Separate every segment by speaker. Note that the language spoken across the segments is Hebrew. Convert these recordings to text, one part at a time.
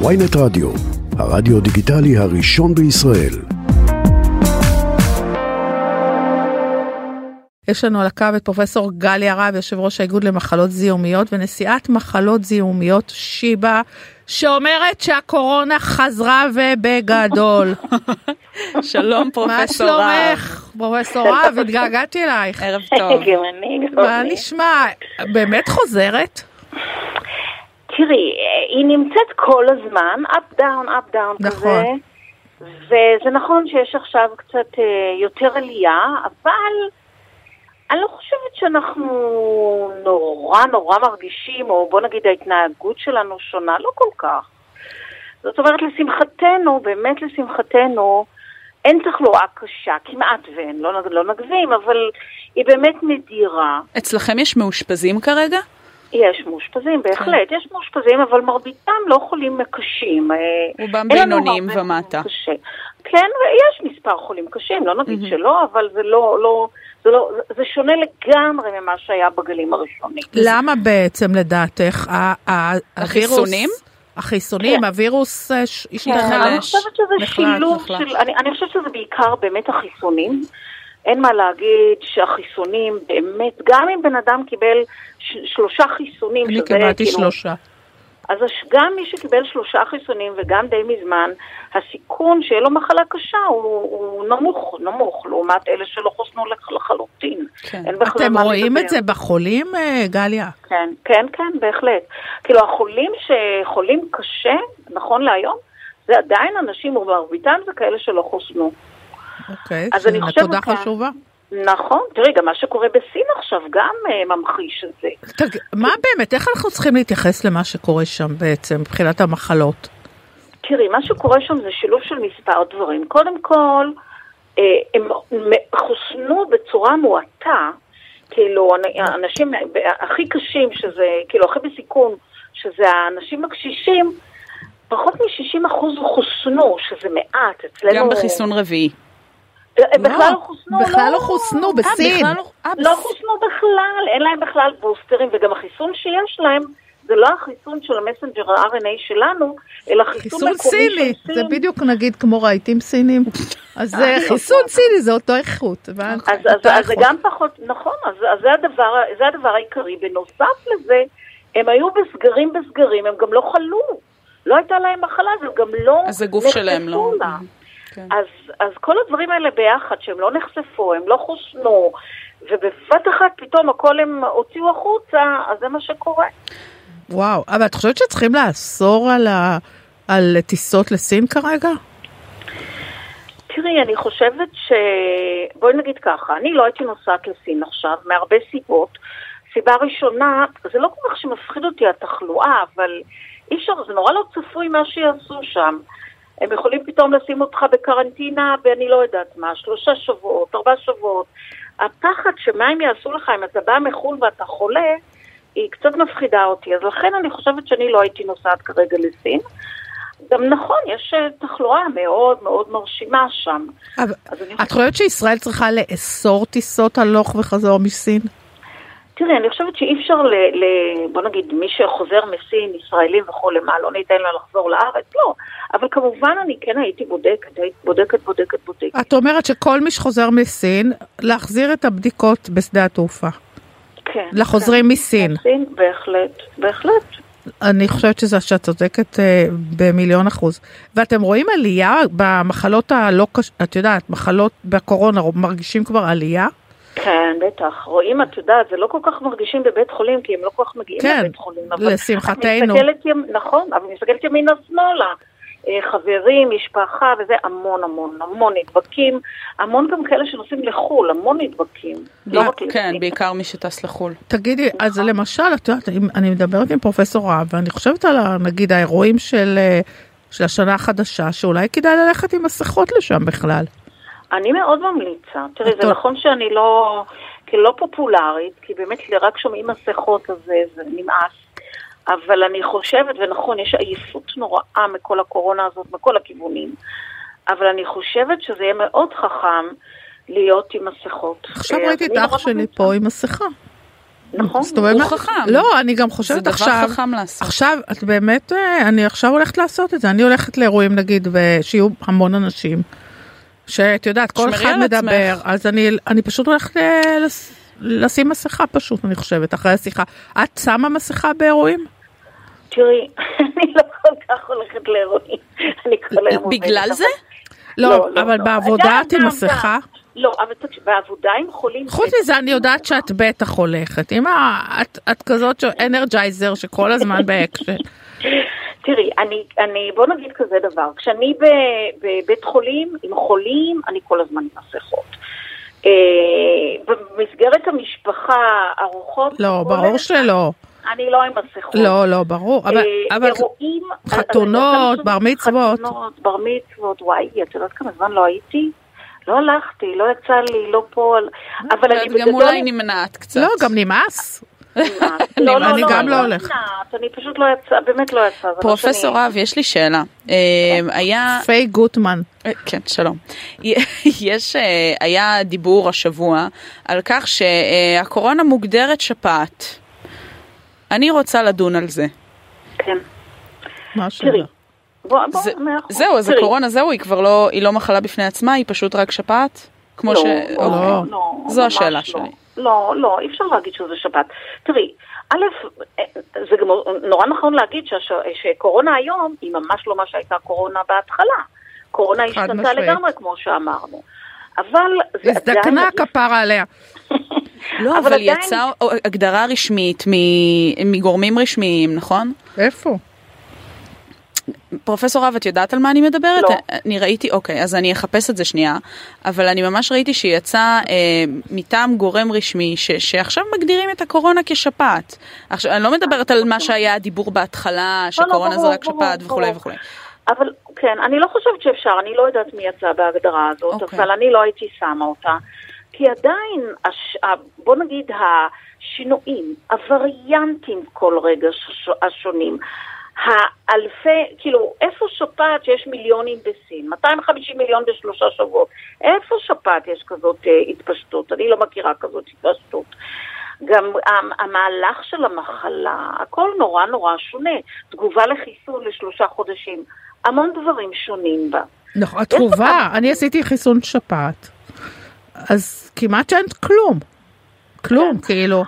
Speaker 1: ויינט רדיו, הרדיו דיגיטלי הראשון בישראל.
Speaker 2: יש לנו על הקו את פרופסור גליה רב, יושב ראש האיגוד למחלות זיהומיות ונשיאת מחלות זיהומיות שיבא, שאומרת שהקורונה חזרה ובגדול.
Speaker 3: שלום פרופסור רב.
Speaker 2: מה שלומך? פרופסור רב, התגעגעתי אלייך.
Speaker 3: ערב טוב.
Speaker 2: מה. נשמע? באמת חוזרת?
Speaker 4: תראי, היא נמצאת כל הזמן, up down, up down
Speaker 2: נכון.
Speaker 4: כזה. וזה נכון שיש עכשיו קצת אה, יותר עלייה, אבל אני לא חושבת שאנחנו נורא נורא מרגישים, או בוא נגיד ההתנהגות שלנו שונה, לא כל כך. זאת אומרת, לשמחתנו, באמת לשמחתנו, אין תחלואה קשה, כמעט ואין, לא, לא נגזים, אבל היא באמת נדירה.
Speaker 3: אצלכם יש מאושפזים כרגע?
Speaker 4: יש מאושפזים, בהחלט, יש מאושפזים, אבל מרביתם לא חולים קשים. אה,
Speaker 3: רובם בינוניים ומטה.
Speaker 4: קשה. כן, ויש מספר חולים קשים, לא נגיד שלא, אבל זה לא, לא, זה לא, זה- שונה לגמרי ממה שהיה בגלים הראשונים.
Speaker 2: למה בעצם לדעתך.
Speaker 3: החיסונים?
Speaker 2: החיסונים,
Speaker 4: כן.
Speaker 2: הווירוס אה, ש- השתנה?
Speaker 3: נחלש.
Speaker 4: אני חושבת שזה
Speaker 2: נחלש,
Speaker 4: שילוב
Speaker 3: נחלש.
Speaker 4: של, אני, אני חושבת שזה בעיקר באמת החיסונים. אין מה להגיד שהחיסונים באמת, גם אם בן אדם קיבל שלושה חיסונים,
Speaker 2: אני קיבלתי
Speaker 4: כאילו-
Speaker 2: שלושה.
Speaker 4: אז גם מי שקיבל שלושה חיסונים וגם די מזמן, הסיכון שיהיה לו מחלה קשה הוא, הוא נמוך, נמוך, לעומת אלה שלא חוסנו לח- לחלוטין.
Speaker 3: כן.
Speaker 2: אתם רואים
Speaker 4: לדבר.
Speaker 2: את זה בחולים, אה, גליה?
Speaker 4: כן, כן, כן, בהחלט. כאילו החולים שחולים קשה, נכון להיום, זה עדיין אנשים, ומרביתם זה כאלה שלא חוסנו.
Speaker 2: אוקיי,
Speaker 4: אז
Speaker 2: זו
Speaker 4: אני חושבת
Speaker 2: נקודה
Speaker 4: כאן-
Speaker 2: חשובה.
Speaker 4: נכון, תראי, גם מה שקורה בסין עכשיו גם אה, ממחיש את זה.
Speaker 2: תג... מה באמת, איך אנחנו צריכים להתייחס למה שקורה שם בעצם, מבחינת המחלות?
Speaker 4: תראי, מה שקורה שם זה שילוב של מספר דברים. קודם כל, אה, הם חוסנו בצורה מועטה, כאילו, אנ- אנשים הכי קשים, שזה, כאילו, הכי בסיכון, שזה האנשים הקשישים, פחות מ-60 אחוז חוסנו, שזה מעט. אצלנו...
Speaker 3: גם בחיסון רביעי.
Speaker 4: הם בכלל לא חוסנו,
Speaker 2: בכלל לא חוסנו, בסין.
Speaker 3: בכלל לא- אה,
Speaker 4: לא חוסנו בכלל, אין להם בכלל בוסטרים, וגם החיסון שיש להם, זה לא החיסון של המסנג'ר ה-RNA שלנו, אלא חיסון
Speaker 2: חיסון
Speaker 4: מקומי
Speaker 2: סיני,
Speaker 4: של סין.
Speaker 2: זה בדיוק נגיד כמו רהיטים סינים. אז זה חיסון סיני, זה אותו איכות. הבנת?
Speaker 4: אז, אז,
Speaker 2: אותה
Speaker 4: אז זה. גם פחות, נכון, אז, אז זה, הדבר, זה העיקרי. בנוסף לזה, הם היו בסגרים בסגרים, הם גם לא חלו. לא הייתה להם מחלה, והם גם לא
Speaker 3: אז הגוף שלהם לא-. כן.
Speaker 4: אז, אז כל הדברים האלה ביחד, שהם לא נחשפו, הם לא חוסנו, ובבת אחת פתאום הכל הם הוציאו החוצה, אז זה מה שקורה.
Speaker 2: וואו, אבל את חושבת שצריכים לאסור על ה- על טיסות לסין כרגע?
Speaker 4: תראי, אני חושבת ש... בואי נגיד ככה, אני לא הייתי נוסעת לסין עכשיו, מהרבה סיבות. סיבה ראשונה, זה לא כל כך שמפחיד אותי התחלואה, אבל אי אפשר, זה נורא לא צפוי מה שיעשו שם. הם יכולים פתאום לשים אותך בקרנטינה, ואני לא יודעת מה, שלושה שבועות, ארבעה שבועות. הפחד שמה הם יעשו לך אם אתה בא מחו"ל ואתה חולה, היא קצת מפחידה אותי. אז לכן אני חושבת שאני לא הייתי נוסעת כרגע לסין. גם נכון, יש אה, תחלואה מאוד מאוד מרשימה שם.
Speaker 2: אבל את חושבת שישראל צריכה לאסור טיסות הלוך וחזור מסין?
Speaker 4: תראי, אני חושבת שאי אפשר ל, ל... בוא נגיד, מי שחוזר מסין, ישראלים וכולי, מה, לא ניתן לה לחזור לארץ? לא. אבל כמובן אני כן הייתי בודקת, הייתי בודקת, בודקת, בודקת.
Speaker 2: את אומרת שכל מי שחוזר מסין, להחזיר את הבדיקות בשדה התעופה.
Speaker 4: כן.
Speaker 2: לחוזרים
Speaker 4: כן.
Speaker 2: מסין.
Speaker 4: מסין, בהחלט, בהחלט.
Speaker 2: אני חושבת שזה שאת צודקת אה, במיליון אחוז. ואתם רואים עלייה במחלות הלא קש... את יודעת, מחלות בקורונה, מרגישים כבר עלייה?
Speaker 4: כן, בטח. רואים, את יודעת, זה לא כל כך מרגישים בבית חולים, כי הם לא כל כך מגיעים
Speaker 2: כן,
Speaker 4: לבית חולים. אבל
Speaker 2: לשמחתנו.
Speaker 4: ימ- נכון, אבל מסתכלת ימינה-שמאלה. אה, חברים, משפחה וזה, המון המון, המון נדבקים. המון גם כאלה שנוסעים לחו"ל, המון נדבקים. לא רק
Speaker 3: כן. בעיקר מי שטס לחו"ל.
Speaker 2: תגידי, אז למשל, את יודעת, אם- אני מדברת עם פרופסור רהב, ואני חושבת על, נגיד, האירועים של, אה, של השנה החדשה, שאולי כדאי ללכת עם מסכות לשם בכלל.
Speaker 4: אני מאוד ממליצה. תראי, זה. נכון שאני לא, לא פופולרית, כי באמת רק שומעים מסכות אז זה, זה נמאס. אבל אני חושבת, ונכון, יש עייפות נוראה מכל הקורונה הזאת, מכל הכיוונים. אבל אני חושבת שזה יהיה מאוד חכם להיות עם מסכות.
Speaker 2: עכשיו
Speaker 4: אה,
Speaker 2: ראיתי את אח שלי. פה עם מסכה.
Speaker 4: נכון.
Speaker 2: זאת אומרת,
Speaker 3: הוא חכם.
Speaker 2: לא, אני גם
Speaker 3: זה
Speaker 2: חושבת
Speaker 3: דבר
Speaker 2: עכשיו,
Speaker 3: חכם לעשות.
Speaker 2: עכשיו, את באמת, אה, אני עכשיו הולכת לעשות את זה, אני הולכת לאירועים נגיד, ושיהיו המון אנשים, שאת יודעת, כל אחד
Speaker 3: על עצמך.
Speaker 2: מדבר, אז אני, אני פשוט הולכת לס- לשים מסכה פשוט, אני חושבת, אחרי השיחה. את שמה מסכה באירועים?
Speaker 4: תראי, אני לא כל כך הולכת לאירועים. אני כל היום עובדת.
Speaker 3: בגלל זה?
Speaker 2: לא, אבל בעבודה את עם מסכה?
Speaker 4: לא, אבל בעבודה עם חולים...
Speaker 2: חוץ מזה, אני יודעת שאת בטח הולכת. אם את כזאת energizer שכל הזמן באקשן.
Speaker 4: תראי, אני, אני, בוא נגיד כזה דבר, כשאני בבית חולים עם חולים, אני כל הזמן עם מסכות. אה, במסגרת המשפחה, ארוחות...
Speaker 2: לא, ברור שלא.
Speaker 4: אני לא עם מסכות.
Speaker 2: לא, לא, ברור. אבל-
Speaker 4: אה,
Speaker 2: אבל
Speaker 4: אירועים...
Speaker 2: חתונות,
Speaker 4: אז-
Speaker 2: בר מצוות.
Speaker 4: חתונות, בר מצוות, וואי, את יודעת כמה זמן לא הייתי? לא הלכתי, לא יצא לי, לא פה, אבל אני בגדול...
Speaker 3: גם אולי נמנעת קצת.
Speaker 2: לא, גם נמאס.
Speaker 4: לא, לא,
Speaker 2: אני
Speaker 4: לא,
Speaker 2: גם לא הולכת.
Speaker 4: נמנעת, אני פשוט לא יצא, באמת לא יצא. זה מה
Speaker 3: פרופסור רב, יש לי שאלה. אה, היה...
Speaker 2: פיי גוטמן.
Speaker 3: אה, כן, שלום. יש, אה, היה דיבור השבוע על כך שהקורונה מוגדרת שפעת. אני רוצה לדון על זה.
Speaker 4: כן.
Speaker 2: מה השאלה?
Speaker 4: תראי, בוא,
Speaker 3: זה-. זהו, אז הקורונה זהו, היא כבר לא, היא לא מחלה בפני עצמה, היא פשוט רק שפעת? כמו
Speaker 4: לא,
Speaker 3: ש...
Speaker 4: לא,
Speaker 3: אוקיי.
Speaker 4: לא,
Speaker 3: זו השאלה
Speaker 4: לא.
Speaker 3: שלי.
Speaker 4: לא, לא, אי אפשר להגיד שזה שפעת. תראי, א', זה גם נורא נכון להגיד שהש- שקורונה היום היא ממש לא מה שהייתה קורונה בהתחלה. קורונה השתנתה. לגמרי, כמו שאמרנו. אבל זה עדיין...
Speaker 2: הזדקנה כפרה עליה.
Speaker 3: לא,
Speaker 4: אבל
Speaker 3: אבל
Speaker 4: עדיין-
Speaker 3: יצאה הגדרה רשמית מגורמים רשמיים, נכון?
Speaker 2: איפה?
Speaker 3: פרופסור רב, את יודעת על מה אני מדברת?
Speaker 4: לא.
Speaker 3: אני ראיתי, אוקיי, אז אני אחפש את זה שנייה, אבל אני ממש ראיתי שיצא אה, מטעם גורם רשמי ש, שעכשיו מגדירים את הקורונה כשפעת. עכשיו, אני לא מדברת על מה שהיה הדיבור בהתחלה, שקורונה זה
Speaker 4: ברור,
Speaker 3: רק שפעת וכולי. וכולי.
Speaker 4: אבל כן, אני לא חושבת שאפשר, אני לא יודעת מי יצא בהגדרה הזאת,
Speaker 3: אוקיי.
Speaker 4: אבל אני לא הייתי שמה אותה. כי עדיין, הש... ה- בוא נגיד, השינויים, הווריאנטים כל רגע ש... השונים, האלפי, כאילו, איפה שפעת שיש מיליונים בסין? 250 מיליון בשלושה שבועות. איפה שפעת יש כזאת אה, התפשטות? אני לא מכירה כזאת התפשטות. גם המ- המהלך של המחלה, הכל נורא נורא שונה. תגובה לחיסון לשלושה חודשים, המון דברים שונים בה.
Speaker 2: נכון, התגובה, אני עשיתי חיסון שפעת. אז כמעט שאין כלום. כלום, כאילו.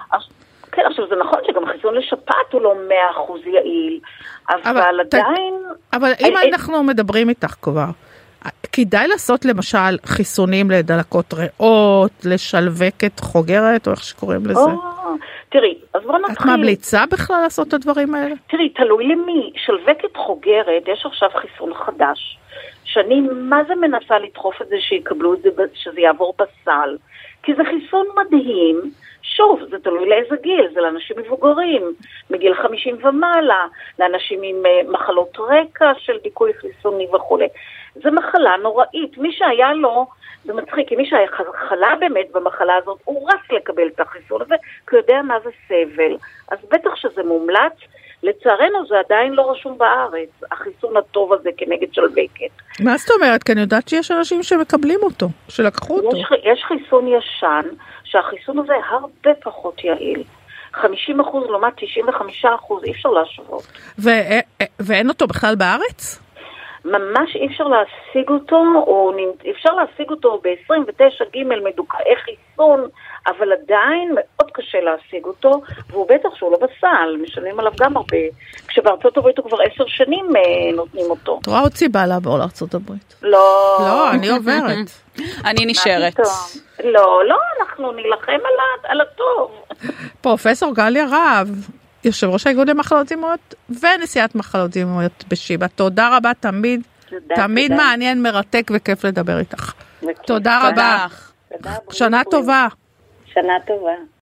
Speaker 4: כן, עכשיו זה נכון שגם חיסון לשפעת הוא לא מאה אחוז יעיל, אבל,
Speaker 2: אבל ת-
Speaker 4: עדיין...
Speaker 2: אבל אם
Speaker 4: אני-
Speaker 2: אנחנו מדברים איתך כבר, כדאי לעשות למשל חיסונים לדלקות ריאות, לשלווקת חוגרת, או איך שקוראים לזה.
Speaker 4: או, תראי, אז בואו
Speaker 2: את
Speaker 4: נתחיל.
Speaker 2: ממליצה בכלל לעשות את הדברים האלה?
Speaker 4: תראי, תלוי למי. שלווקת חוגרת, יש עכשיו חיסון חדש, שאני מה זה מנסה לדחוף את זה שיקבלו את זה, שזה יעבור בסל. כי זה חיסון מדהים. שוב, זה תלוי לאיזה גיל, זה לאנשים מבוגרים, מגיל 50 ומעלה, לאנשים עם אה, מחלות רקע של דיכוי חיסוני וכולי. זו מחלה נוראית. מי שהיה לו, זה מצחיק, כי מי שהיה חלה באמת במחלה הזאת, הוא רץ לקבל את החיסון הזה, כי הוא יודע מה זה סבל. אז בטח שזה מומלץ. לצערנו זה עדיין לא רשום בארץ, החיסון הטוב הזה כנגד שלווקת.
Speaker 2: מה זאת אומרת? כי אני יודעת שיש אנשים שמקבלים אותו, שלקחו אותו.
Speaker 4: יש, יש חיסון ישן, שהחיסון הזה הרבה פחות יעיל. 50 אחוז לעומת 95 אחוז, אי אפשר להשוות.
Speaker 2: ו- ואין אותו בכלל בארץ?
Speaker 4: ממש אי אפשר להשיג אותו, או אפשר להשיג אותו ב-29 ג' מדוכאי חיסון, אבל עדיין מאוד קשה להשיג אותו, והוא בטח שהוא לא בסל, משלמים עליו גם הרבה. כשבארצות הברית הוא כבר עשר שנים אה, נותנים אותו.
Speaker 2: את רואה עוד סיבה לעבור לארצות הברית.
Speaker 4: לא...
Speaker 2: לא, אני עוברת.
Speaker 3: אני נשארת.
Speaker 4: לא, לא, אנחנו נילחם על הטוב.
Speaker 2: פרופסור גליה רהב, יושב ראש האיגוד למחלות זיהומיות ונשיאת מחלות זיהומיות בשיבא. תודה רבה, תמיד,
Speaker 4: תודה,
Speaker 2: תמיד
Speaker 4: תודה.
Speaker 2: מעניין, מרתק וכיף לדבר איתך.
Speaker 4: וכיף.
Speaker 2: תודה רבה.
Speaker 3: תודה.
Speaker 4: תודה,
Speaker 2: שנה. טובה.
Speaker 4: שנה טובה.